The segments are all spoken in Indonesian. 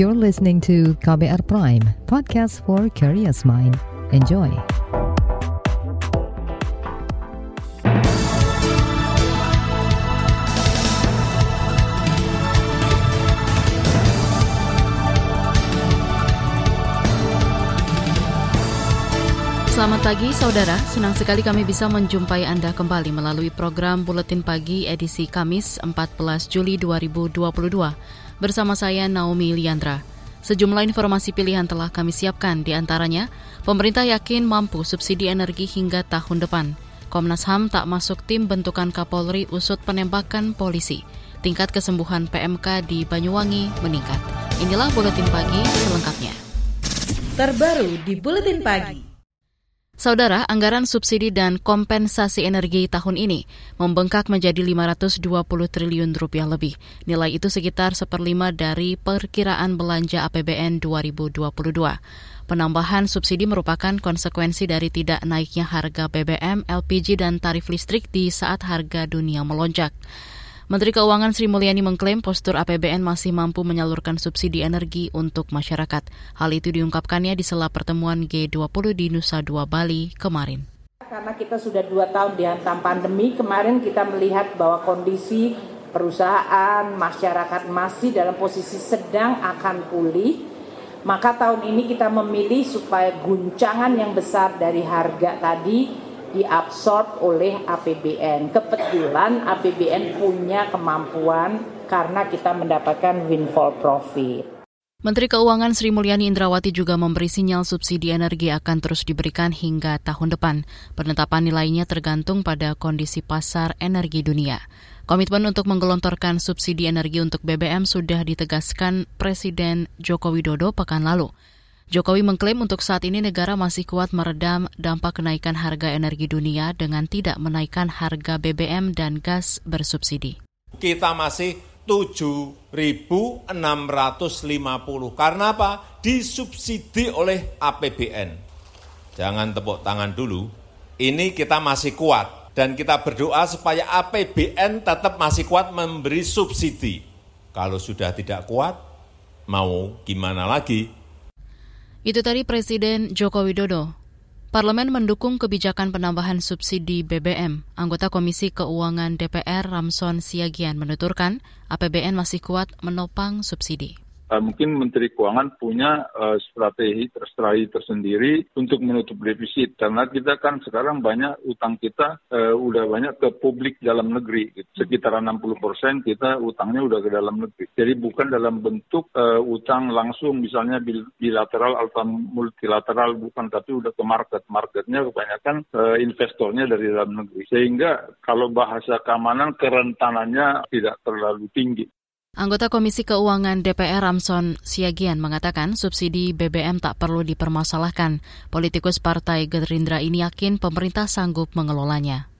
You're listening to KBR Prime, podcast for curious mind. Enjoy. Selamat pagi saudara, senang sekali kami bisa menjumpai Anda kembali melalui program Buletin Pagi edisi Kamis 14 Juli 2022 bersama saya Naomi Liandra. Sejumlah informasi pilihan telah kami siapkan, di antaranya pemerintah yakin mampu subsidi energi hingga tahun depan. Komnas HAM tak masuk tim bentukan Kapolri usut penembakan polisi. Tingkat kesembuhan PMK di Banyuwangi meningkat. Inilah Buletin Pagi selengkapnya. Terbaru di Buletin Pagi. Saudara, anggaran subsidi dan kompensasi energi tahun ini membengkak menjadi 520 triliun rupiah lebih. Nilai itu sekitar seperlima dari perkiraan belanja APBN 2022. Penambahan subsidi merupakan konsekuensi dari tidak naiknya harga BBM, LPG, dan tarif listrik di saat harga dunia melonjak. Menteri Keuangan Sri Mulyani mengklaim postur APBN masih mampu menyalurkan subsidi energi untuk masyarakat. Hal itu diungkapkannya di sela pertemuan G20 di Nusa Dua Bali kemarin. Karena kita sudah dua tahun dihantam pandemi, kemarin kita melihat bahwa kondisi perusahaan, masyarakat masih dalam posisi sedang akan pulih. Maka tahun ini kita memilih supaya guncangan yang besar dari harga tadi diabsorb oleh APBN. Kebetulan APBN punya kemampuan karena kita mendapatkan windfall profit. Menteri Keuangan Sri Mulyani Indrawati juga memberi sinyal subsidi energi akan terus diberikan hingga tahun depan. Penetapan nilainya tergantung pada kondisi pasar energi dunia. Komitmen untuk menggelontorkan subsidi energi untuk BBM sudah ditegaskan Presiden Joko Widodo pekan lalu. Jokowi mengklaim untuk saat ini negara masih kuat meredam dampak kenaikan harga energi dunia dengan tidak menaikkan harga BBM dan gas bersubsidi. Kita masih 7.650. Karena apa? Disubsidi oleh APBN. Jangan tepuk tangan dulu. Ini kita masih kuat. Dan kita berdoa supaya APBN tetap masih kuat memberi subsidi. Kalau sudah tidak kuat, mau gimana lagi? Itu tadi Presiden Joko Widodo. Parlemen mendukung kebijakan penambahan subsidi BBM. Anggota Komisi Keuangan DPR Ramson Siagian menuturkan APBN masih kuat menopang subsidi uh, mungkin Menteri Keuangan punya uh, strategi tersendiri untuk menutup defisit. Karena kita kan sekarang banyak utang kita uh, udah banyak ke publik dalam negeri. Gitu. sekitar 60 persen kita utangnya udah ke dalam negeri. Jadi bukan dalam bentuk uh, utang langsung misalnya bilateral atau multilateral bukan tapi udah ke market. Marketnya kebanyakan uh, investornya dari dalam negeri. Sehingga kalau bahasa keamanan kerentanannya tidak terlalu tinggi Anggota Komisi Keuangan DPR Ramson Siagian mengatakan subsidi BBM tak perlu dipermasalahkan. Politikus Partai Gerindra ini yakin pemerintah sanggup mengelolanya.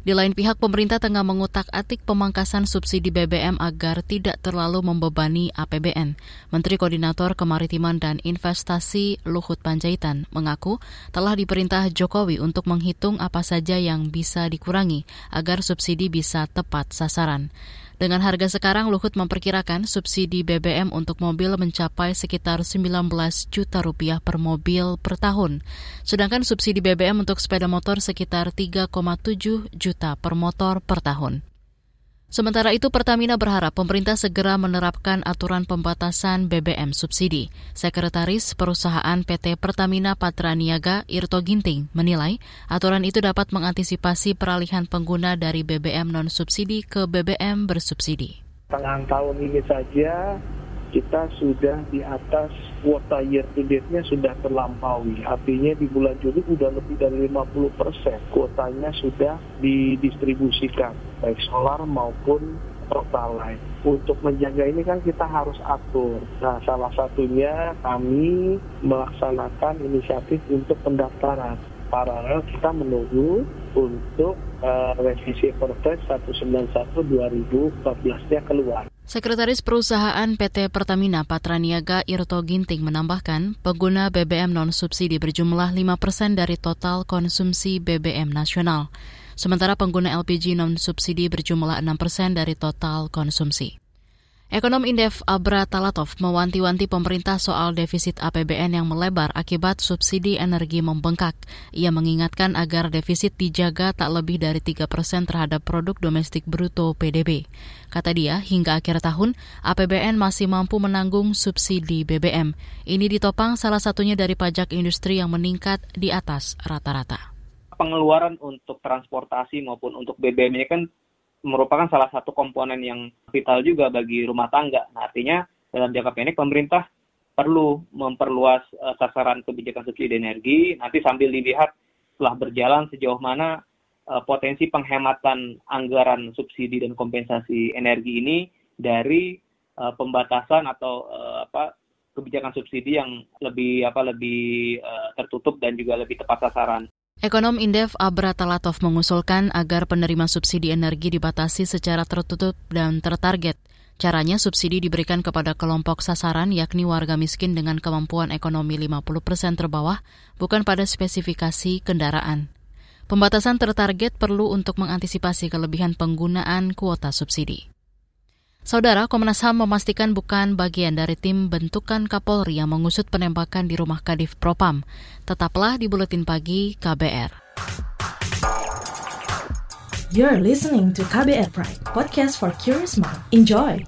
Di lain pihak, pemerintah tengah mengutak-atik pemangkasan subsidi BBM agar tidak terlalu membebani APBN. Menteri Koordinator Kemaritiman dan Investasi Luhut Panjaitan mengaku telah diperintah Jokowi untuk menghitung apa saja yang bisa dikurangi agar subsidi bisa tepat sasaran. Dengan harga sekarang, Luhut memperkirakan subsidi BBM untuk mobil mencapai sekitar 19 juta rupiah per mobil per tahun. Sedangkan subsidi BBM untuk sepeda motor sekitar 3,7 juta per motor per tahun. Sementara itu Pertamina berharap pemerintah segera menerapkan aturan pembatasan BBM subsidi. Sekretaris Perusahaan PT Pertamina Patraniaga Irto Ginting menilai aturan itu dapat mengantisipasi peralihan pengguna dari BBM non-subsidi ke BBM bersubsidi. Tengah tahun ini saja kita sudah di atas kuota year to date-nya sudah terlampaui. Artinya di bulan Juli sudah lebih dari 50 persen kuotanya sudah didistribusikan, baik solar maupun pertalite. Untuk menjaga ini kan kita harus atur. Nah, salah satunya kami melaksanakan inisiatif untuk pendaftaran. Paralel kita menunggu untuk uh, revisi Perpres 191 2014-nya keluar. Sekretaris Perusahaan PT Pertamina Patraniaga Irto Ginting menambahkan, pengguna BBM non-subsidi berjumlah 5 persen dari total konsumsi BBM nasional. Sementara pengguna LPG non-subsidi berjumlah 6 persen dari total konsumsi. Ekonom Indef Abra Talatov mewanti-wanti pemerintah soal defisit APBN yang melebar akibat subsidi energi membengkak. Ia mengingatkan agar defisit dijaga tak lebih dari 3 persen terhadap produk domestik bruto PDB. Kata dia, hingga akhir tahun, APBN masih mampu menanggung subsidi BBM. Ini ditopang salah satunya dari pajak industri yang meningkat di atas rata-rata. Pengeluaran untuk transportasi maupun untuk BBM ini kan merupakan salah satu komponen yang vital juga bagi rumah tangga. Nah, artinya dalam jangka pendek pemerintah perlu memperluas uh, sasaran kebijakan subsidi energi. Nanti sambil dilihat setelah berjalan sejauh mana uh, potensi penghematan anggaran subsidi dan kompensasi energi ini dari uh, pembatasan atau uh, apa kebijakan subsidi yang lebih apa lebih uh, tertutup dan juga lebih tepat sasaran. Ekonom Indef Abra Talatov mengusulkan agar penerima subsidi energi dibatasi secara tertutup dan tertarget. Caranya subsidi diberikan kepada kelompok sasaran yakni warga miskin dengan kemampuan ekonomi 50 persen terbawah, bukan pada spesifikasi kendaraan. Pembatasan tertarget perlu untuk mengantisipasi kelebihan penggunaan kuota subsidi. Saudara Komnas HAM memastikan bukan bagian dari tim bentukan Kapolri yang mengusut penembakan di rumah Kadif Propam. Tetaplah di Buletin Pagi KBR. You're listening to KBR Pride, podcast for curious mind. Enjoy!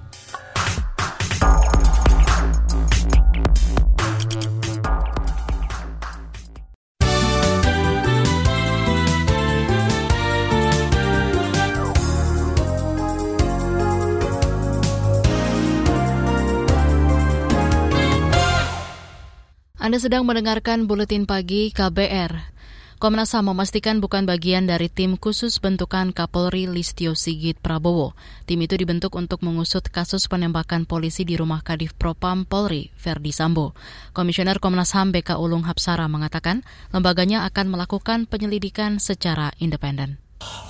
Anda sedang mendengarkan buletin pagi KBR. Komnas HAM memastikan bukan bagian dari tim khusus bentukan Kapolri Listio Sigit Prabowo. Tim itu dibentuk untuk mengusut kasus penembakan polisi di rumah Kadif Propam Polri, Verdi Sambo. Komisioner Komnas HAM BK Ulung Hapsara mengatakan lembaganya akan melakukan penyelidikan secara independen.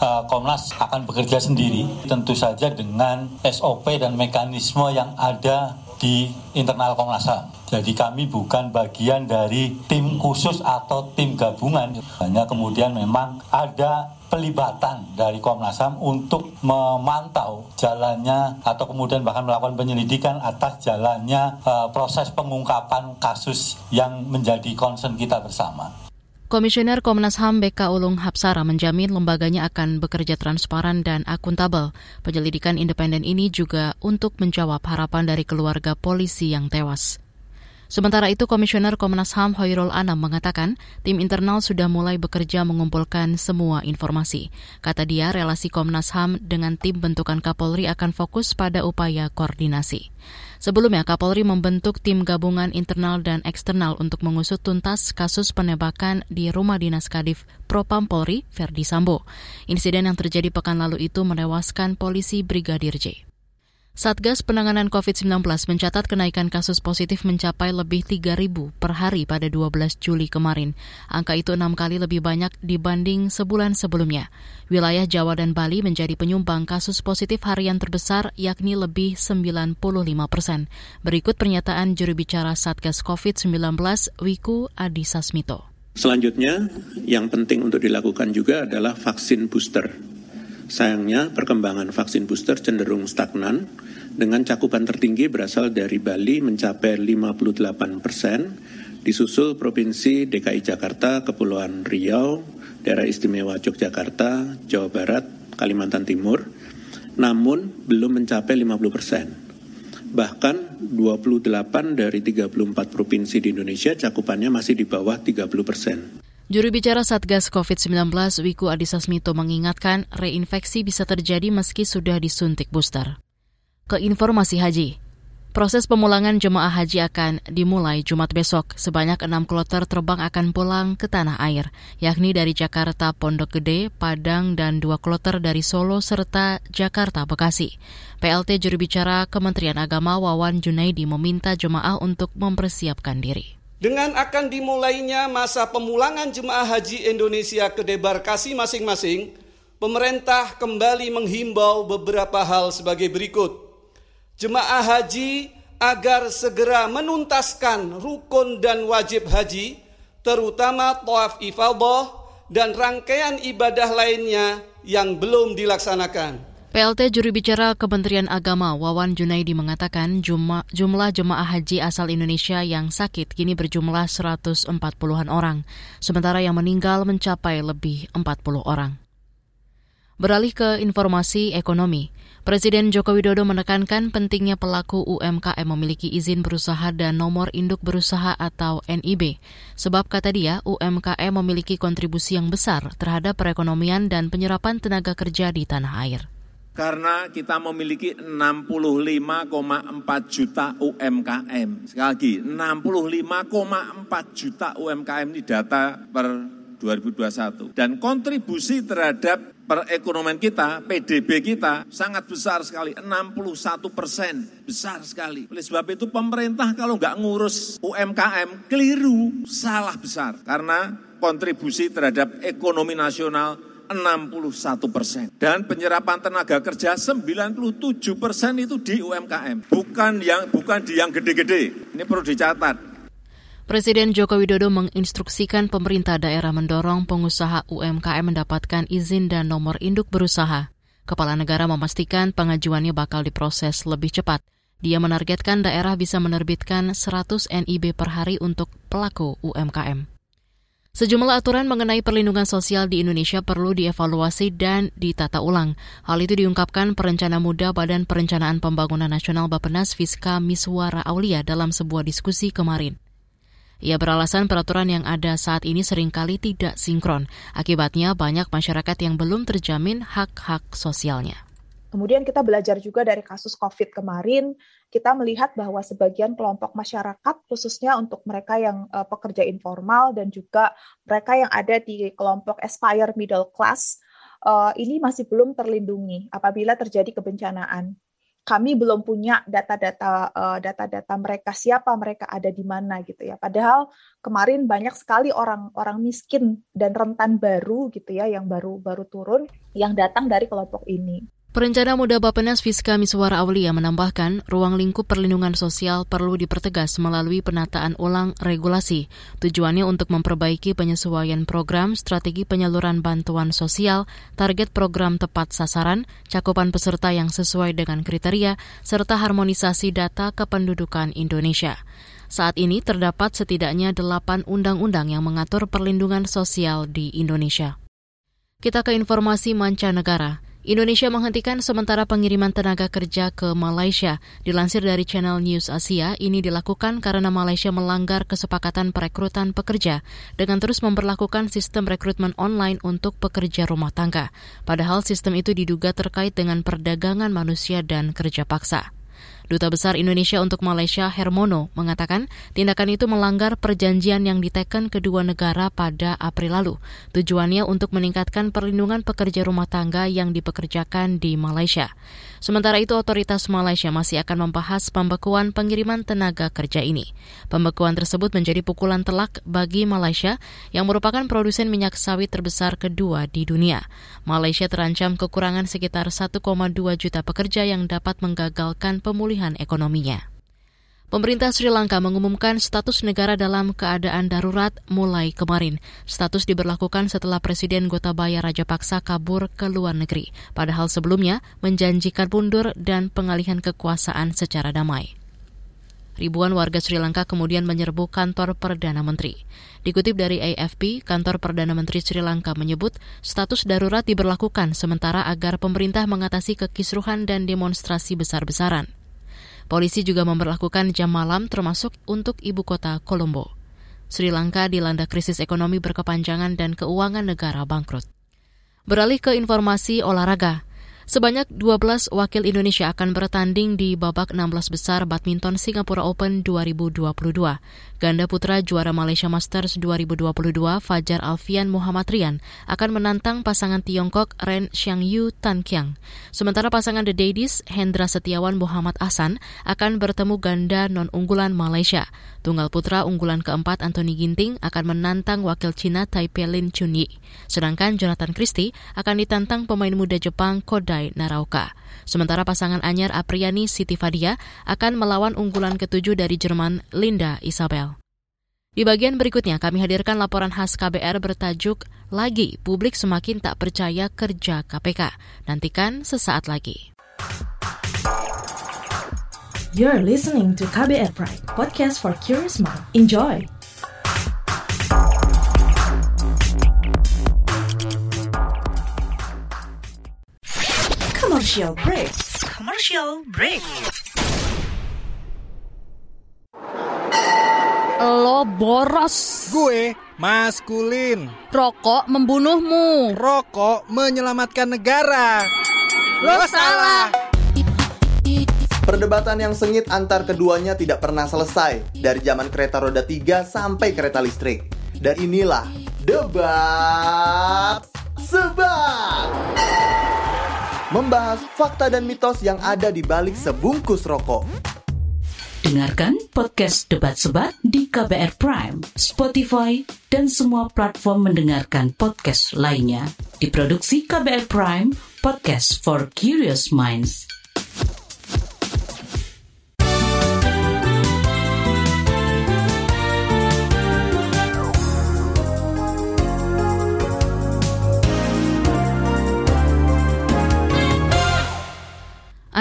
Uh, Komnas akan bekerja sendiri, tentu saja dengan SOP dan mekanisme yang ada di internal Komnas HAM. Jadi kami bukan bagian dari tim khusus atau tim gabungan. Hanya kemudian memang ada pelibatan dari Komnas HAM untuk memantau jalannya atau kemudian bahkan melakukan penyelidikan atas jalannya uh, proses pengungkapan kasus yang menjadi concern kita bersama. Komisioner Komnas HAM BK Ulung Hapsara menjamin lembaganya akan bekerja transparan dan akuntabel. Penyelidikan independen ini juga untuk menjawab harapan dari keluarga polisi yang tewas. Sementara itu, Komisioner Komnas HAM Hoirul Anam mengatakan tim internal sudah mulai bekerja mengumpulkan semua informasi. Kata dia, relasi Komnas HAM dengan tim bentukan Kapolri akan fokus pada upaya koordinasi. Sebelumnya, Kapolri membentuk tim gabungan internal dan eksternal untuk mengusut tuntas kasus penembakan di rumah dinas Kadif Propam Polri, Verdi Sambo. Insiden yang terjadi pekan lalu itu menewaskan polisi Brigadir J. Satgas Penanganan COVID-19 mencatat kenaikan kasus positif mencapai lebih 3.000 per hari pada 12 Juli kemarin. Angka itu enam kali lebih banyak dibanding sebulan sebelumnya. Wilayah Jawa dan Bali menjadi penyumbang kasus positif harian terbesar yakni lebih 95 persen. Berikut pernyataan juru bicara Satgas COVID-19 Wiku Adhisa Smito. Selanjutnya, yang penting untuk dilakukan juga adalah vaksin booster Sayangnya, perkembangan vaksin booster cenderung stagnan, dengan cakupan tertinggi berasal dari Bali mencapai 58 persen, disusul Provinsi DKI Jakarta, Kepulauan Riau, Daerah Istimewa Yogyakarta, Jawa Barat, Kalimantan Timur, namun belum mencapai 50 persen. Bahkan 28 dari 34 provinsi di Indonesia cakupannya masih di bawah 30 persen. Juru bicara Satgas COVID-19 Wiku Adhisa Smito mengingatkan reinfeksi bisa terjadi meski sudah disuntik booster. Ke informasi haji. Proses pemulangan jemaah haji akan dimulai Jumat besok. Sebanyak enam kloter terbang akan pulang ke tanah air, yakni dari Jakarta, Pondok Gede, Padang, dan dua kloter dari Solo serta Jakarta, Bekasi. PLT juru bicara Kementerian Agama Wawan Junaidi meminta jemaah untuk mempersiapkan diri. Dengan akan dimulainya masa pemulangan jemaah haji Indonesia ke debarkasi masing-masing, pemerintah kembali menghimbau beberapa hal sebagai berikut. Jemaah haji agar segera menuntaskan rukun dan wajib haji, terutama toaf ifadah dan rangkaian ibadah lainnya yang belum dilaksanakan. PLT juru bicara Kementerian Agama Wawan Junaidi mengatakan jumlah, jumlah jemaah haji asal Indonesia yang sakit kini berjumlah 140-an orang, sementara yang meninggal mencapai lebih 40 orang. Beralih ke informasi ekonomi, Presiden Joko Widodo menekankan pentingnya pelaku UMKM memiliki izin berusaha dan nomor induk berusaha atau NIB. Sebab kata dia, UMKM memiliki kontribusi yang besar terhadap perekonomian dan penyerapan tenaga kerja di tanah air karena kita memiliki 65,4 juta UMKM. Sekali lagi, 65,4 juta UMKM ini data per 2021. Dan kontribusi terhadap perekonomian kita, PDB kita sangat besar sekali, 61 persen, besar sekali. Oleh sebab itu pemerintah kalau nggak ngurus UMKM, keliru, salah besar. Karena kontribusi terhadap ekonomi nasional 61 persen. Dan penyerapan tenaga kerja 97 persen itu di UMKM. Bukan yang bukan di yang gede-gede. Ini perlu dicatat. Presiden Joko Widodo menginstruksikan pemerintah daerah mendorong pengusaha UMKM mendapatkan izin dan nomor induk berusaha. Kepala negara memastikan pengajuannya bakal diproses lebih cepat. Dia menargetkan daerah bisa menerbitkan 100 NIB per hari untuk pelaku UMKM. Sejumlah aturan mengenai perlindungan sosial di Indonesia perlu dievaluasi dan ditata ulang. Hal itu diungkapkan perencana muda Badan Perencanaan Pembangunan Nasional Bapenas Fiska Miswara Aulia dalam sebuah diskusi kemarin. Ia beralasan peraturan yang ada saat ini sering kali tidak sinkron. Akibatnya banyak masyarakat yang belum terjamin hak-hak sosialnya. Kemudian kita belajar juga dari kasus COVID kemarin, kita melihat bahwa sebagian kelompok masyarakat, khususnya untuk mereka yang uh, pekerja informal dan juga mereka yang ada di kelompok aspire middle class, uh, ini masih belum terlindungi apabila terjadi kebencanaan. Kami belum punya data-data uh, data-data mereka siapa mereka ada di mana gitu ya. Padahal kemarin banyak sekali orang-orang miskin dan rentan baru gitu ya yang baru baru turun yang datang dari kelompok ini. Perencana Muda Bapenas Fiska Miswara Aulia menambahkan, ruang lingkup perlindungan sosial perlu dipertegas melalui penataan ulang regulasi. Tujuannya untuk memperbaiki penyesuaian program, strategi penyaluran bantuan sosial, target program tepat sasaran, cakupan peserta yang sesuai dengan kriteria, serta harmonisasi data kependudukan Indonesia. Saat ini terdapat setidaknya delapan undang-undang yang mengatur perlindungan sosial di Indonesia. Kita ke informasi mancanegara. Indonesia menghentikan sementara pengiriman tenaga kerja ke Malaysia. Dilansir dari Channel News Asia, ini dilakukan karena Malaysia melanggar kesepakatan perekrutan pekerja dengan terus memperlakukan sistem rekrutmen online untuk pekerja rumah tangga. Padahal sistem itu diduga terkait dengan perdagangan manusia dan kerja paksa. Duta Besar Indonesia untuk Malaysia Hermono mengatakan tindakan itu melanggar perjanjian yang diteken kedua negara pada April lalu. Tujuannya untuk meningkatkan perlindungan pekerja rumah tangga yang dipekerjakan di Malaysia. Sementara itu otoritas Malaysia masih akan membahas pembekuan pengiriman tenaga kerja ini. Pembekuan tersebut menjadi pukulan telak bagi Malaysia yang merupakan produsen minyak sawit terbesar kedua di dunia. Malaysia terancam kekurangan sekitar 1,2 juta pekerja yang dapat menggagalkan pemulihan ekonominya. Pemerintah Sri Lanka mengumumkan status negara dalam keadaan darurat mulai kemarin. Status diberlakukan setelah Presiden Gotabaya Rajapaksa kabur ke luar negeri, padahal sebelumnya menjanjikan mundur dan pengalihan kekuasaan secara damai. Ribuan warga Sri Lanka kemudian menyerbu kantor Perdana Menteri. Dikutip dari AFP, kantor Perdana Menteri Sri Lanka menyebut status darurat diberlakukan sementara agar pemerintah mengatasi kekisruhan dan demonstrasi besar-besaran. Polisi juga memperlakukan jam malam termasuk untuk ibu kota Colombo. Sri Lanka dilanda krisis ekonomi berkepanjangan dan keuangan negara bangkrut. Beralih ke informasi olahraga. Sebanyak 12 wakil Indonesia akan bertanding di babak 16 besar badminton Singapura Open 2022. Ganda putra juara Malaysia Masters 2022 Fajar Alfian Muhammad Rian akan menantang pasangan Tiongkok Ren Xiangyu Tan Kiang. Sementara pasangan The Daddies Hendra Setiawan Muhammad Asan akan bertemu ganda non-unggulan Malaysia. Tunggal putra unggulan keempat Anthony Ginting akan menantang wakil Cina Taipei Lin Chunyi. Sedangkan Jonathan Christie akan ditantang pemain muda Jepang Kodai Naraoka. Sementara pasangan anyar Apriani Siti Fadia akan melawan unggulan ketujuh dari Jerman Linda Isabel. Di bagian berikutnya kami hadirkan laporan khas KBR bertajuk Lagi Publik Semakin Tak Percaya Kerja KPK. Nantikan sesaat lagi. You're listening to KBR Pride, podcast for curious mind. Enjoy! Commercial break. Commercial break. Lo boros. Gue maskulin. Rokok membunuhmu. Rokok menyelamatkan negara. Lo, salah. Perdebatan yang sengit antar keduanya tidak pernah selesai dari zaman kereta roda 3 sampai kereta listrik. Dan inilah debat sebat. Membahas fakta dan mitos yang ada di balik sebungkus rokok. Dengarkan podcast Debat Sebat di KBR Prime, Spotify, dan semua platform mendengarkan podcast lainnya. Diproduksi KBR Prime, podcast for curious minds.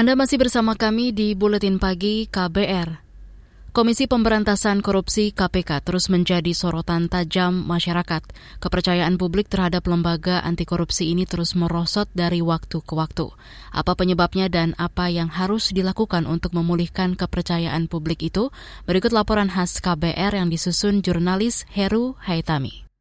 Anda masih bersama kami di Buletin Pagi KBR. Komisi Pemberantasan Korupsi KPK terus menjadi sorotan tajam masyarakat. Kepercayaan publik terhadap lembaga anti korupsi ini terus merosot dari waktu ke waktu. Apa penyebabnya dan apa yang harus dilakukan untuk memulihkan kepercayaan publik itu? Berikut laporan khas KBR yang disusun jurnalis Heru Haitami.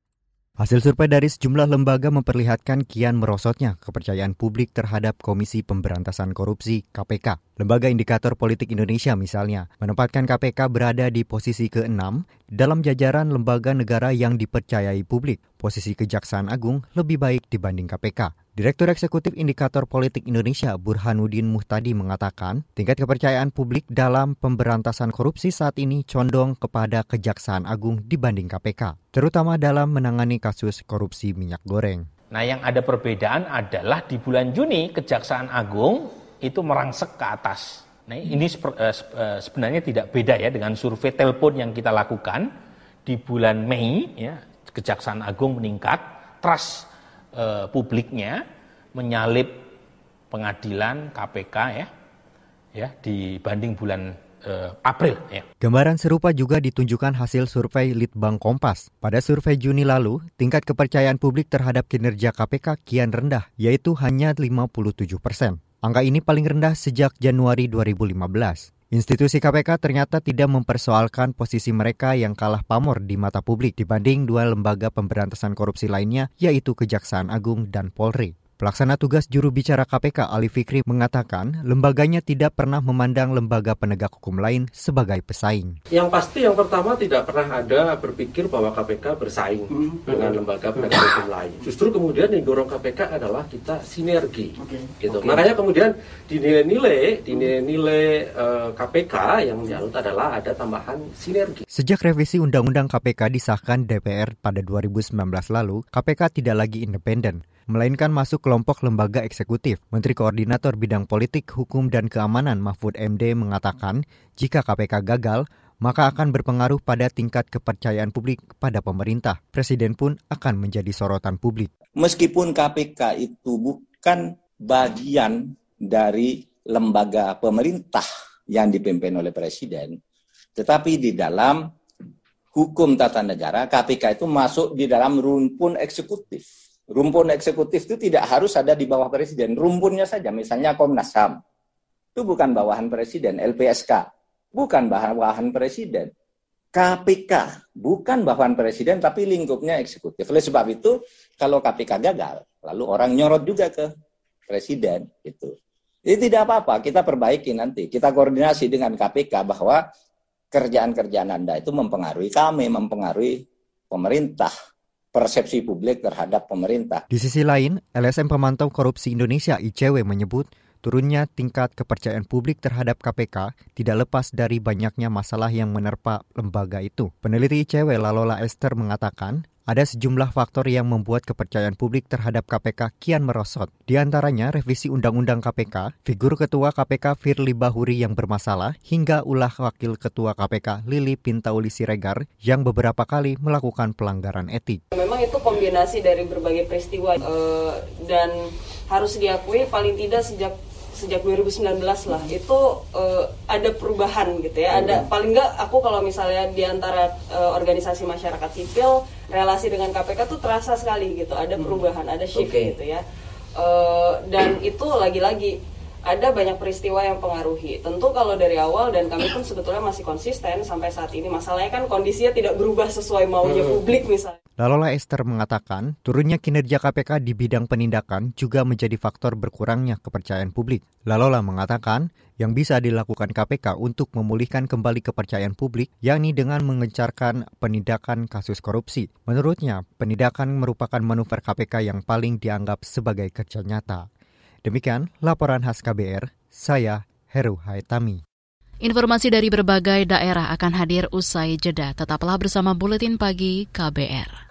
Hasil survei dari sejumlah lembaga memperlihatkan kian merosotnya kepercayaan publik terhadap Komisi Pemberantasan Korupsi KPK. Lembaga Indikator Politik Indonesia misalnya menempatkan KPK berada di posisi ke-6 dalam jajaran lembaga negara yang dipercayai publik. Posisi Kejaksaan Agung lebih baik dibanding KPK. Direktur Eksekutif Indikator Politik Indonesia Burhanuddin Muhtadi mengatakan, tingkat kepercayaan publik dalam pemberantasan korupsi saat ini condong kepada Kejaksaan Agung dibanding KPK, terutama dalam menangani kasus korupsi minyak goreng. Nah, yang ada perbedaan adalah di bulan Juni Kejaksaan Agung itu merangsek ke atas. Nah, ini sebenarnya tidak beda ya dengan survei telepon yang kita lakukan di bulan Mei ya, Kejaksaan Agung meningkat, trust eh, publiknya menyalip pengadilan KPK ya ya dibanding bulan eh, April ya. Gambaran serupa juga ditunjukkan hasil survei Litbang Kompas. Pada survei Juni lalu, tingkat kepercayaan publik terhadap kinerja KPK kian rendah, yaitu hanya 57 persen. Angka ini paling rendah sejak Januari 2015. Institusi KPK ternyata tidak mempersoalkan posisi mereka yang kalah pamor di mata publik dibanding dua lembaga pemberantasan korupsi lainnya, yaitu Kejaksaan Agung dan Polri. Pelaksana tugas juru bicara KPK Ali Fikri mengatakan lembaganya tidak pernah memandang lembaga penegak hukum lain sebagai pesaing. Yang pasti yang pertama tidak pernah ada berpikir bahwa KPK bersaing hmm. dengan lembaga penegak hukum lain. Justru kemudian yang dorong KPK adalah kita sinergi. Okay. Gitu. Okay. Makanya kemudian di nilai-nilai di nilai-nilai uh, KPK yang menyalut adalah ada tambahan sinergi. Sejak revisi Undang-Undang KPK disahkan DPR pada 2019 lalu, KPK tidak lagi independen melainkan masuk kelompok lembaga eksekutif. Menteri Koordinator Bidang Politik, Hukum, dan Keamanan Mahfud MD mengatakan jika KPK gagal, maka akan berpengaruh pada tingkat kepercayaan publik pada pemerintah. Presiden pun akan menjadi sorotan publik. Meskipun KPK itu bukan bagian dari lembaga pemerintah yang dipimpin oleh presiden, tetapi di dalam hukum tata negara KPK itu masuk di dalam rumpun eksekutif Rumpun eksekutif itu tidak harus ada di bawah presiden. Rumpunnya saja, misalnya Komnas HAM. Itu bukan bawahan presiden. LPSK, bukan bawahan presiden. KPK, bukan bawahan presiden, tapi lingkupnya eksekutif. Oleh sebab itu, kalau KPK gagal, lalu orang nyorot juga ke presiden. Gitu. Jadi tidak apa-apa, kita perbaiki nanti. Kita koordinasi dengan KPK bahwa kerjaan-kerjaan Anda itu mempengaruhi kami, mempengaruhi pemerintah persepsi publik terhadap pemerintah. Di sisi lain, LSM Pemantau Korupsi Indonesia ICW menyebut turunnya tingkat kepercayaan publik terhadap KPK tidak lepas dari banyaknya masalah yang menerpa lembaga itu. Peneliti ICW Lalola Esther mengatakan, ada sejumlah faktor yang membuat kepercayaan publik terhadap KPK kian merosot. Di antaranya revisi Undang-Undang KPK, figur Ketua KPK Firly Bahuri yang bermasalah, hingga ulah Wakil Ketua KPK Lili Pintauli Siregar yang beberapa kali melakukan pelanggaran etik. Memang itu kombinasi dari berbagai peristiwa uh, dan harus diakui paling tidak sejak sejak 2019 lah itu uh, ada perubahan gitu ya ada paling nggak aku kalau misalnya di antara uh, organisasi masyarakat sipil relasi dengan KPK tuh terasa sekali gitu ada hmm. perubahan ada shift okay. gitu ya uh, dan itu lagi-lagi ada banyak peristiwa yang pengaruhi. Tentu kalau dari awal dan kami pun sebetulnya masih konsisten sampai saat ini. Masalahnya kan kondisinya tidak berubah sesuai maunya hmm. publik misalnya. Lalola Esther mengatakan, turunnya kinerja KPK di bidang penindakan juga menjadi faktor berkurangnya kepercayaan publik. Lalola mengatakan, yang bisa dilakukan KPK untuk memulihkan kembali kepercayaan publik, yakni dengan mengencarkan penindakan kasus korupsi. Menurutnya, penindakan merupakan manuver KPK yang paling dianggap sebagai kerja nyata. Demikian laporan khas KBR, saya Heru Haitami. Informasi dari berbagai daerah akan hadir usai jeda. Tetaplah bersama Buletin Pagi KBR.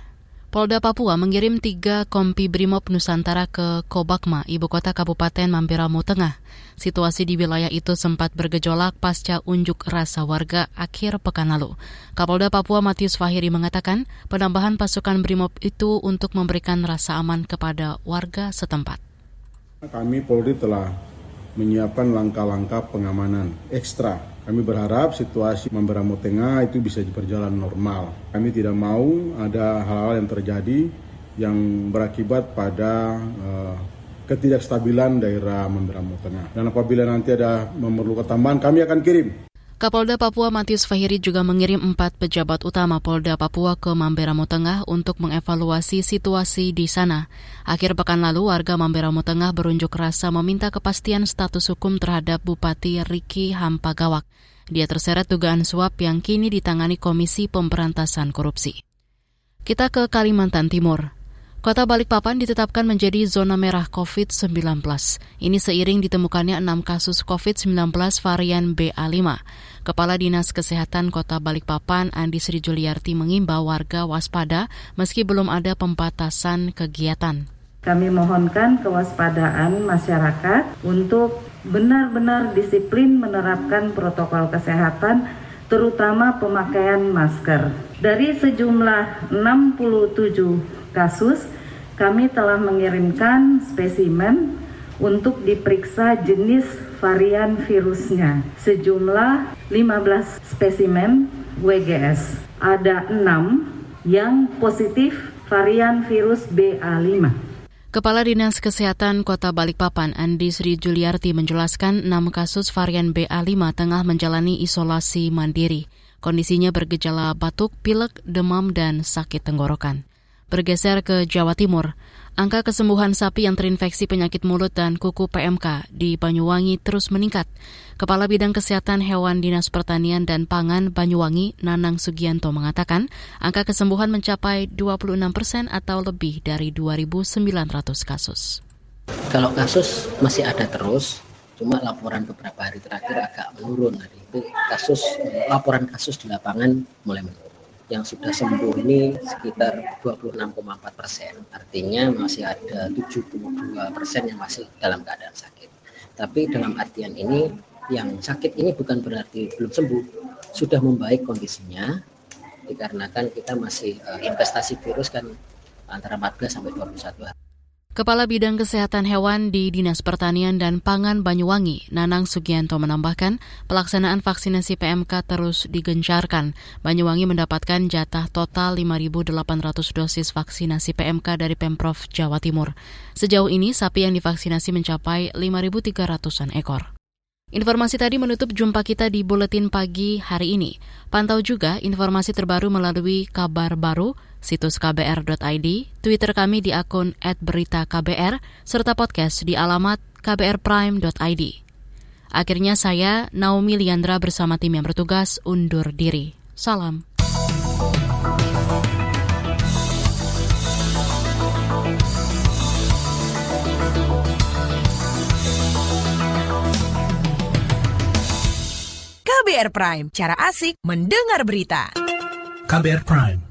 Polda Papua mengirim tiga kompi Brimob Nusantara ke Kobakma, ibu kota Kabupaten Mampiramu Tengah. Situasi di wilayah itu sempat bergejolak pasca unjuk rasa warga akhir pekan lalu. Kapolda Papua Matius Fahiri mengatakan penambahan pasukan Brimob itu untuk memberikan rasa aman kepada warga setempat. Kami Polri telah menyiapkan langkah-langkah pengamanan ekstra kami berharap situasi Mamberamo Tengah itu bisa berjalan normal. Kami tidak mau ada hal-hal yang terjadi yang berakibat pada uh, ketidakstabilan daerah Mamberamo Tengah. Dan apabila nanti ada memerlukan tambahan, kami akan kirim. Kapolda Papua Matius Fahiri juga mengirim empat pejabat utama Polda Papua ke Mamberamo Tengah untuk mengevaluasi situasi di sana. Akhir pekan lalu, warga Mamberamo Tengah berunjuk rasa meminta kepastian status hukum terhadap Bupati Riki Hampagawak. Dia terseret dugaan suap yang kini ditangani Komisi Pemberantasan Korupsi. Kita ke Kalimantan Timur. Kota Balikpapan ditetapkan menjadi zona merah COVID-19. Ini seiring ditemukannya enam kasus COVID-19 varian BA5. Kepala Dinas Kesehatan Kota Balikpapan, Andi Sri Juliarti mengimbau warga waspada meski belum ada pembatasan kegiatan. Kami mohonkan kewaspadaan masyarakat untuk benar-benar disiplin menerapkan protokol kesehatan terutama pemakaian masker. Dari sejumlah 67 kasus, kami telah mengirimkan spesimen untuk diperiksa jenis varian virusnya. Sejumlah 15 spesimen WGS. Ada 6 yang positif varian virus BA5. Kepala Dinas Kesehatan Kota Balikpapan Andi Sri Juliarti menjelaskan 6 kasus varian BA5 tengah menjalani isolasi mandiri. Kondisinya bergejala batuk, pilek, demam, dan sakit tenggorokan. Bergeser ke Jawa Timur, angka kesembuhan sapi yang terinfeksi penyakit mulut dan kuku PMK di Banyuwangi terus meningkat. Kepala Bidang Kesehatan Hewan Dinas Pertanian dan Pangan Banyuwangi, Nanang Sugianto mengatakan angka kesembuhan mencapai 26 persen atau lebih dari 2.900 kasus. Kalau kasus masih ada terus, cuma laporan beberapa hari terakhir agak menurun. Itu kasus laporan kasus di lapangan mulai menurun yang sudah sembuh ini sekitar 26,4 persen. Artinya masih ada 72 persen yang masih dalam keadaan sakit. Tapi dalam artian ini, yang sakit ini bukan berarti belum sembuh, sudah membaik kondisinya, dikarenakan kita masih uh, investasi virus kan antara 14 sampai 21 hari. Kepala Bidang Kesehatan Hewan di Dinas Pertanian dan Pangan Banyuwangi, Nanang Sugianto menambahkan, pelaksanaan vaksinasi PMK terus digencarkan. Banyuwangi mendapatkan jatah total 5.800 dosis vaksinasi PMK dari Pemprov Jawa Timur. Sejauh ini, sapi yang divaksinasi mencapai 5.300-an ekor. Informasi tadi menutup jumpa kita di Buletin Pagi hari ini. Pantau juga informasi terbaru melalui kabar baru, situs kbr.id, Twitter kami di akun @beritaKBR, serta podcast di alamat kbrprime.id. Akhirnya saya, Naomi Liandra bersama tim yang bertugas undur diri. Salam. KBR Prime, cara asik mendengar berita. KBR Prime,